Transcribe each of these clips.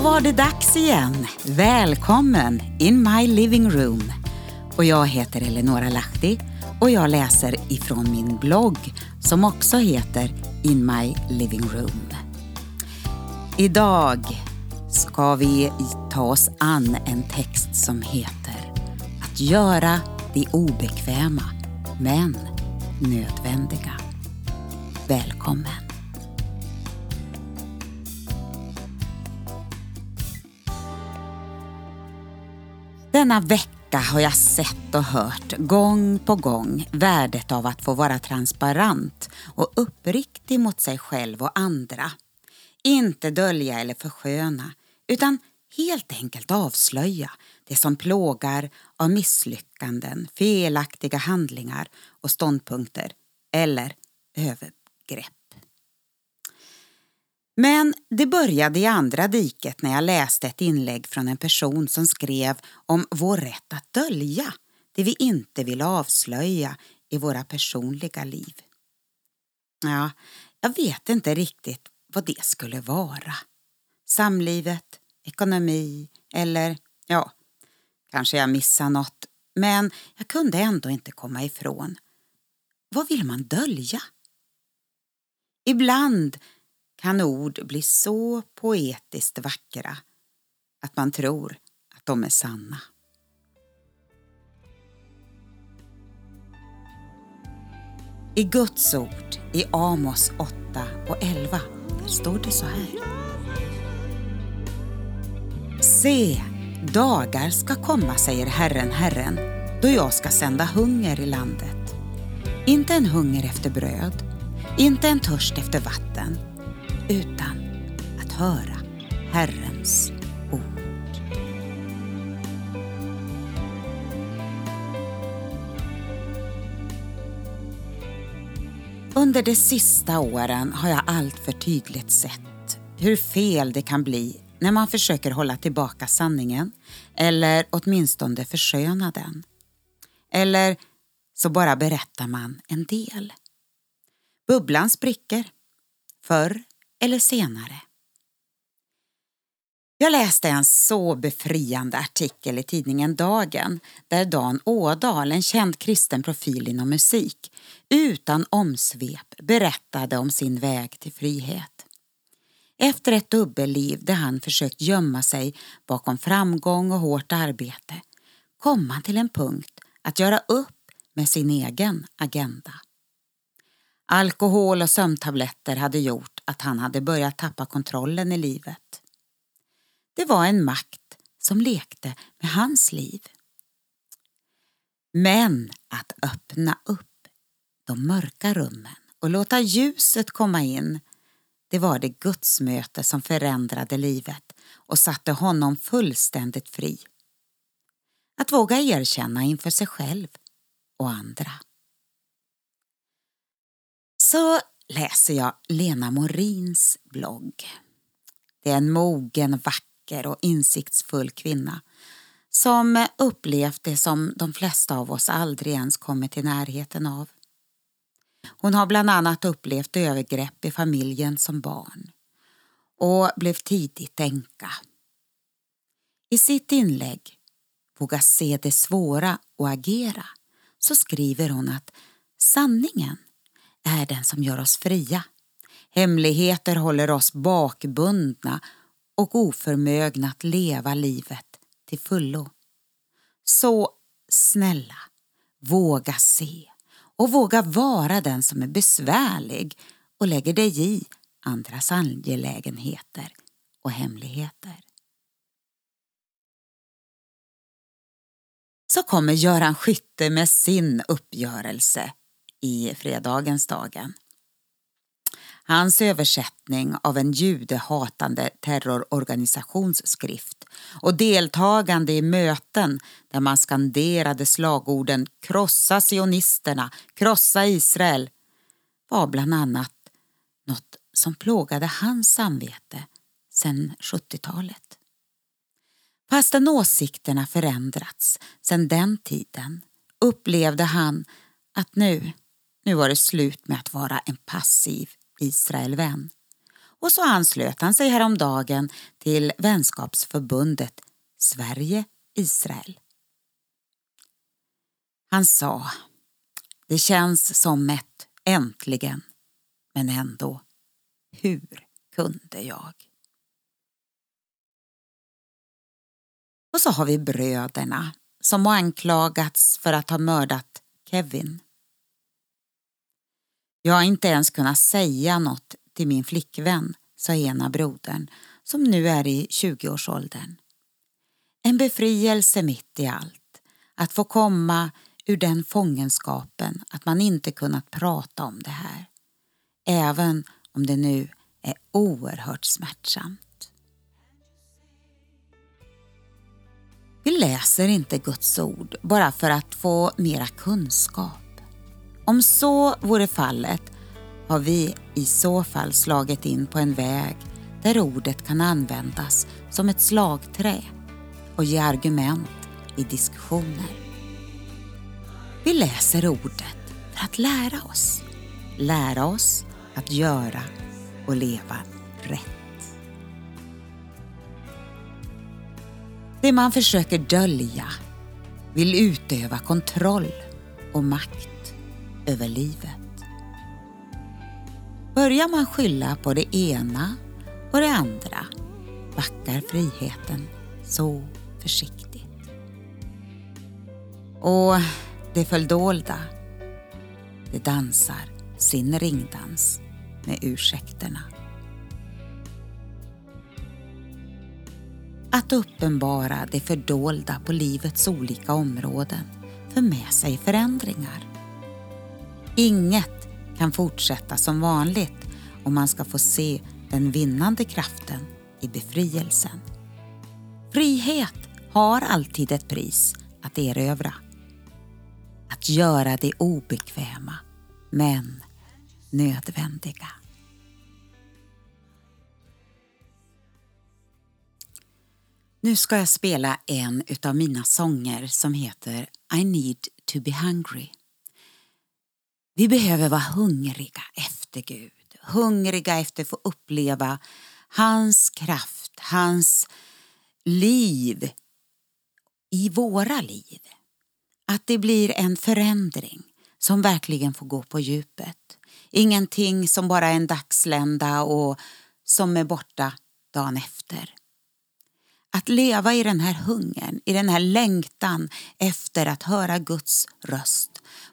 Då var det dags igen. Välkommen in my living room. Och jag heter Eleonora Lahti och jag läser ifrån min blogg som också heter In my living room. Idag ska vi ta oss an en text som heter Att göra det obekväma men nödvändiga. Välkommen! Denna vecka har jag sett och hört gång på gång värdet av att få vara transparent och uppriktig mot sig själv och andra. Inte dölja eller försköna, utan helt enkelt avslöja det som plågar av misslyckanden, felaktiga handlingar och ståndpunkter eller övergrepp. Men det började i andra diket när jag läste ett inlägg från en person som skrev om vår rätt att dölja det vi inte vill avslöja i våra personliga liv. Ja, jag vet inte riktigt vad det skulle vara. Samlivet, ekonomi eller, ja, kanske jag missar något. Men jag kunde ändå inte komma ifrån. Vad vill man dölja? Ibland kan ord bli så poetiskt vackra att man tror att de är sanna. I Guds ord i Amos 8 och 11 där står det så här. Se, dagar ska komma, säger Herren, Herren, då jag ska sända hunger i landet. Inte en hunger efter bröd, inte en törst efter vatten, utan att höra Herrens ord. Under de sista åren har jag alltför tydligt sett hur fel det kan bli när man försöker hålla tillbaka sanningen eller åtminstone försköna den. Eller så bara berättar man en del. Bubblan spricker. Förr eller senare. Jag läste en så befriande artikel i tidningen Dagen där Dan Ådal, en känd kristen profil inom musik, utan omsvep berättade om sin väg till frihet. Efter ett dubbelliv där han försökt gömma sig bakom framgång och hårt arbete kom han till en punkt att göra upp med sin egen agenda. Alkohol och sömntabletter hade gjort att han hade börjat tappa kontrollen i livet. Det var en makt som lekte med hans liv. Men att öppna upp de mörka rummen och låta ljuset komma in det var det gudsmöte som förändrade livet och satte honom fullständigt fri. Att våga erkänna inför sig själv och andra så läser jag Lena Morins blogg. Det är en mogen, vacker och insiktsfull kvinna som upplevt det som de flesta av oss aldrig ens kommit i närheten av. Hon har bland annat upplevt övergrepp i familjen som barn och blev tidigt änka. I sitt inlägg Våga se det svåra och agera så skriver hon att sanningen är den som gör oss fria. Hemligheter håller oss bakbundna och oförmögna att leva livet till fullo. Så snälla, våga se och våga vara den som är besvärlig och lägger dig i andras angelägenheter och hemligheter. Så kommer Göran Skytte med sin uppgörelse i fredagens dagen. Hans översättning av en judehatande terrororganisations skrift och deltagande i möten där man skanderade slagorden krossa sionisterna, krossa Israel var bland annat något som plågade hans samvete sedan 70-talet. Fastän åsikterna förändrats sedan den tiden upplevde han att nu nu var det slut med att vara en passiv Israelvän. och så anslöt han sig häromdagen till vänskapsförbundet Sverige-Israel. Han sa, det känns som ett äntligen, men ändå, hur kunde jag? Och så har vi bröderna som anklagats för att ha mördat Kevin. Jag har inte ens kunnat säga något till min flickvän, sa ena brodern som nu är i 20-årsåldern. En befrielse mitt i allt, att få komma ur den fångenskapen att man inte kunnat prata om det här. Även om det nu är oerhört smärtsamt. Vi läser inte Guds ord bara för att få mera kunskap. Om så vore fallet har vi i så fall slagit in på en väg där ordet kan användas som ett slagträ och ge argument i diskussioner. Vi läser ordet för att lära oss. Lära oss att göra och leva rätt. Det man försöker dölja vill utöva kontroll och makt över livet. Börjar man skylla på det ena och det andra backar friheten så försiktigt. Och det fördolda, det dansar sin ringdans med ursäkterna. Att uppenbara det fördolda på livets olika områden för med sig förändringar. Inget kan fortsätta som vanligt om man ska få se den vinnande kraften i befrielsen. Frihet har alltid ett pris att erövra. Att göra det obekväma, men nödvändiga. Nu ska jag spela en av mina sånger som heter I need to be hungry. Vi behöver vara hungriga efter Gud, hungriga efter att få uppleva hans kraft, hans liv i våra liv. Att det blir en förändring som verkligen får gå på djupet. Ingenting som bara är en dagslända och som är borta dagen efter. Att leva i den här hungern, i den här längtan efter att höra Guds röst.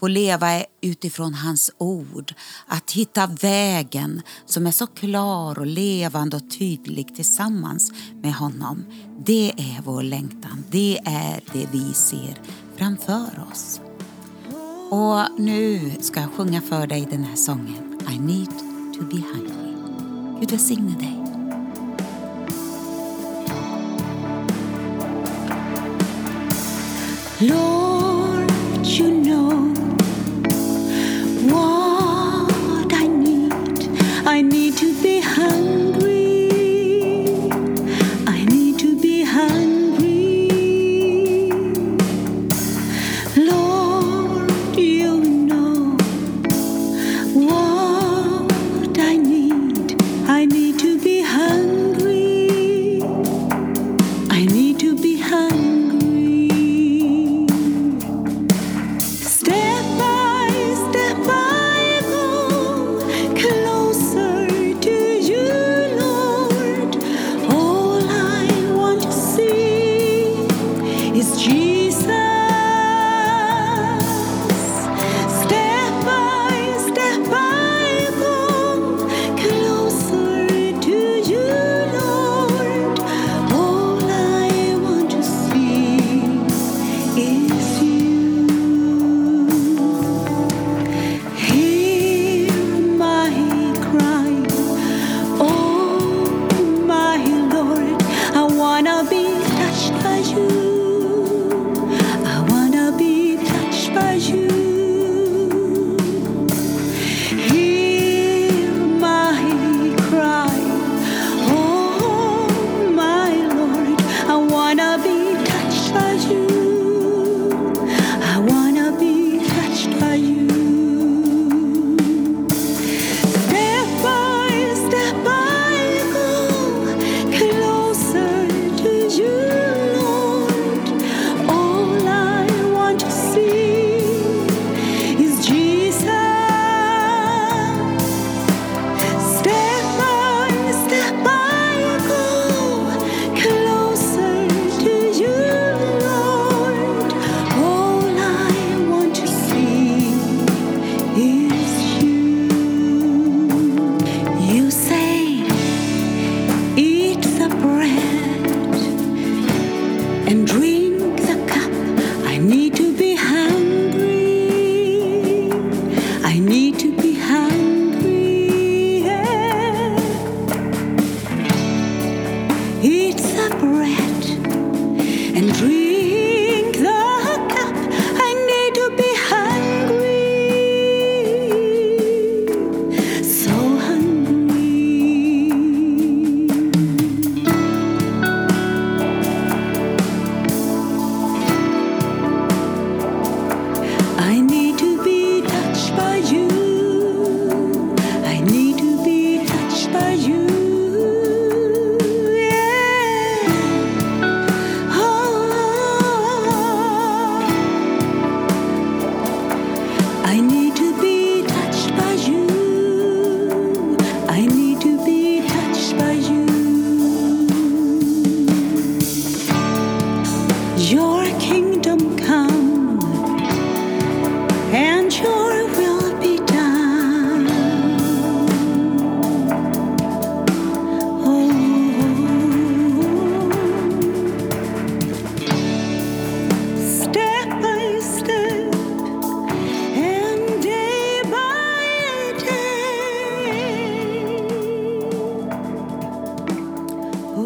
Få leva utifrån hans ord. Att hitta vägen som är så klar och levande och tydlig tillsammans med honom. Det är vår längtan. Det är det vi ser framför oss. Och nu ska jag sjunga för dig den här sången I need to be hungry. Gud välsigne dig. Lord,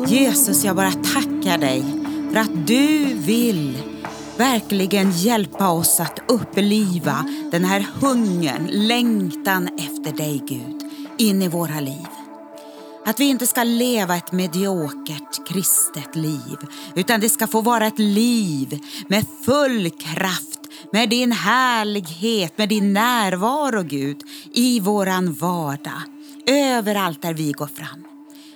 Jesus, jag bara tackar dig för att du vill verkligen hjälpa oss att uppliva den här hungern, längtan efter dig Gud, in i våra liv. Att vi inte ska leva ett mediokert kristet liv, utan det ska få vara ett liv med full kraft, med din härlighet, med din närvaro Gud, i våran vardag, överallt där vi går fram.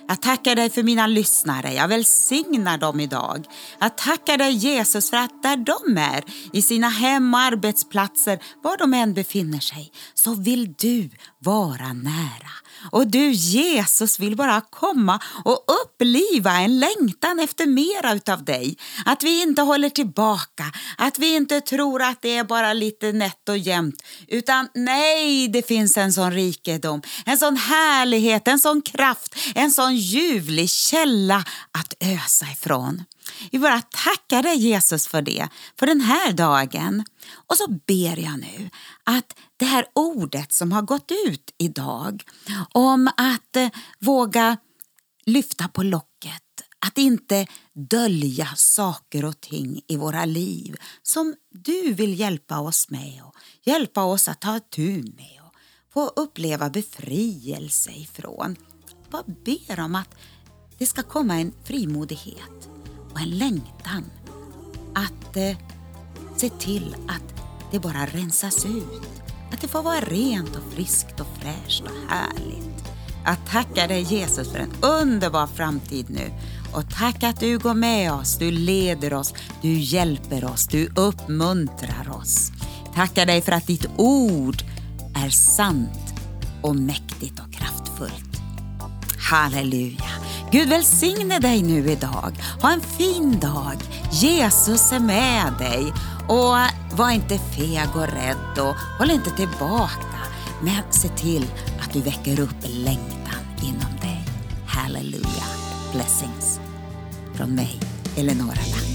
Jag tackar dig för mina lyssnare, jag välsignar dem idag. Jag tackar dig Jesus för att där de är, i sina hem och arbetsplatser, var de än befinner sig, så vill du vara nära. Och du Jesus vill bara komma och uppliva en längtan efter mera utav dig. Att vi inte håller tillbaka, att vi inte tror att det är bara lite nätt och jämnt. Utan nej, det finns en sån rikedom, en sån härlighet, en sån kraft, en sån ljuvlig källa att ösa ifrån. Vi bara tackar dig Jesus för det, för den här dagen. Och så ber jag nu att det här ordet som har gått ut idag om att eh, våga lyfta på locket, att inte dölja saker och ting i våra liv som du vill hjälpa oss med och hjälpa oss att ta tur med och få uppleva befrielse ifrån. Bara ber om att det ska komma en frimodighet och en längtan att eh, se till att det bara rensas ut. Att det får vara rent och friskt och fräscht och härligt. Jag tackar dig Jesus för en underbar framtid nu. Och tack att du går med oss, du leder oss, du hjälper oss, du uppmuntrar oss. Tackar dig för att ditt ord är sant och mäktigt och kraftfullt. Halleluja. Gud välsigne dig nu idag. Ha en fin dag. Jesus är med dig. Och var inte feg och rädd och håll inte tillbaka. Men se till att du väcker upp längtan inom dig. Halleluja. Blessings. Från mig, Eleonora Land.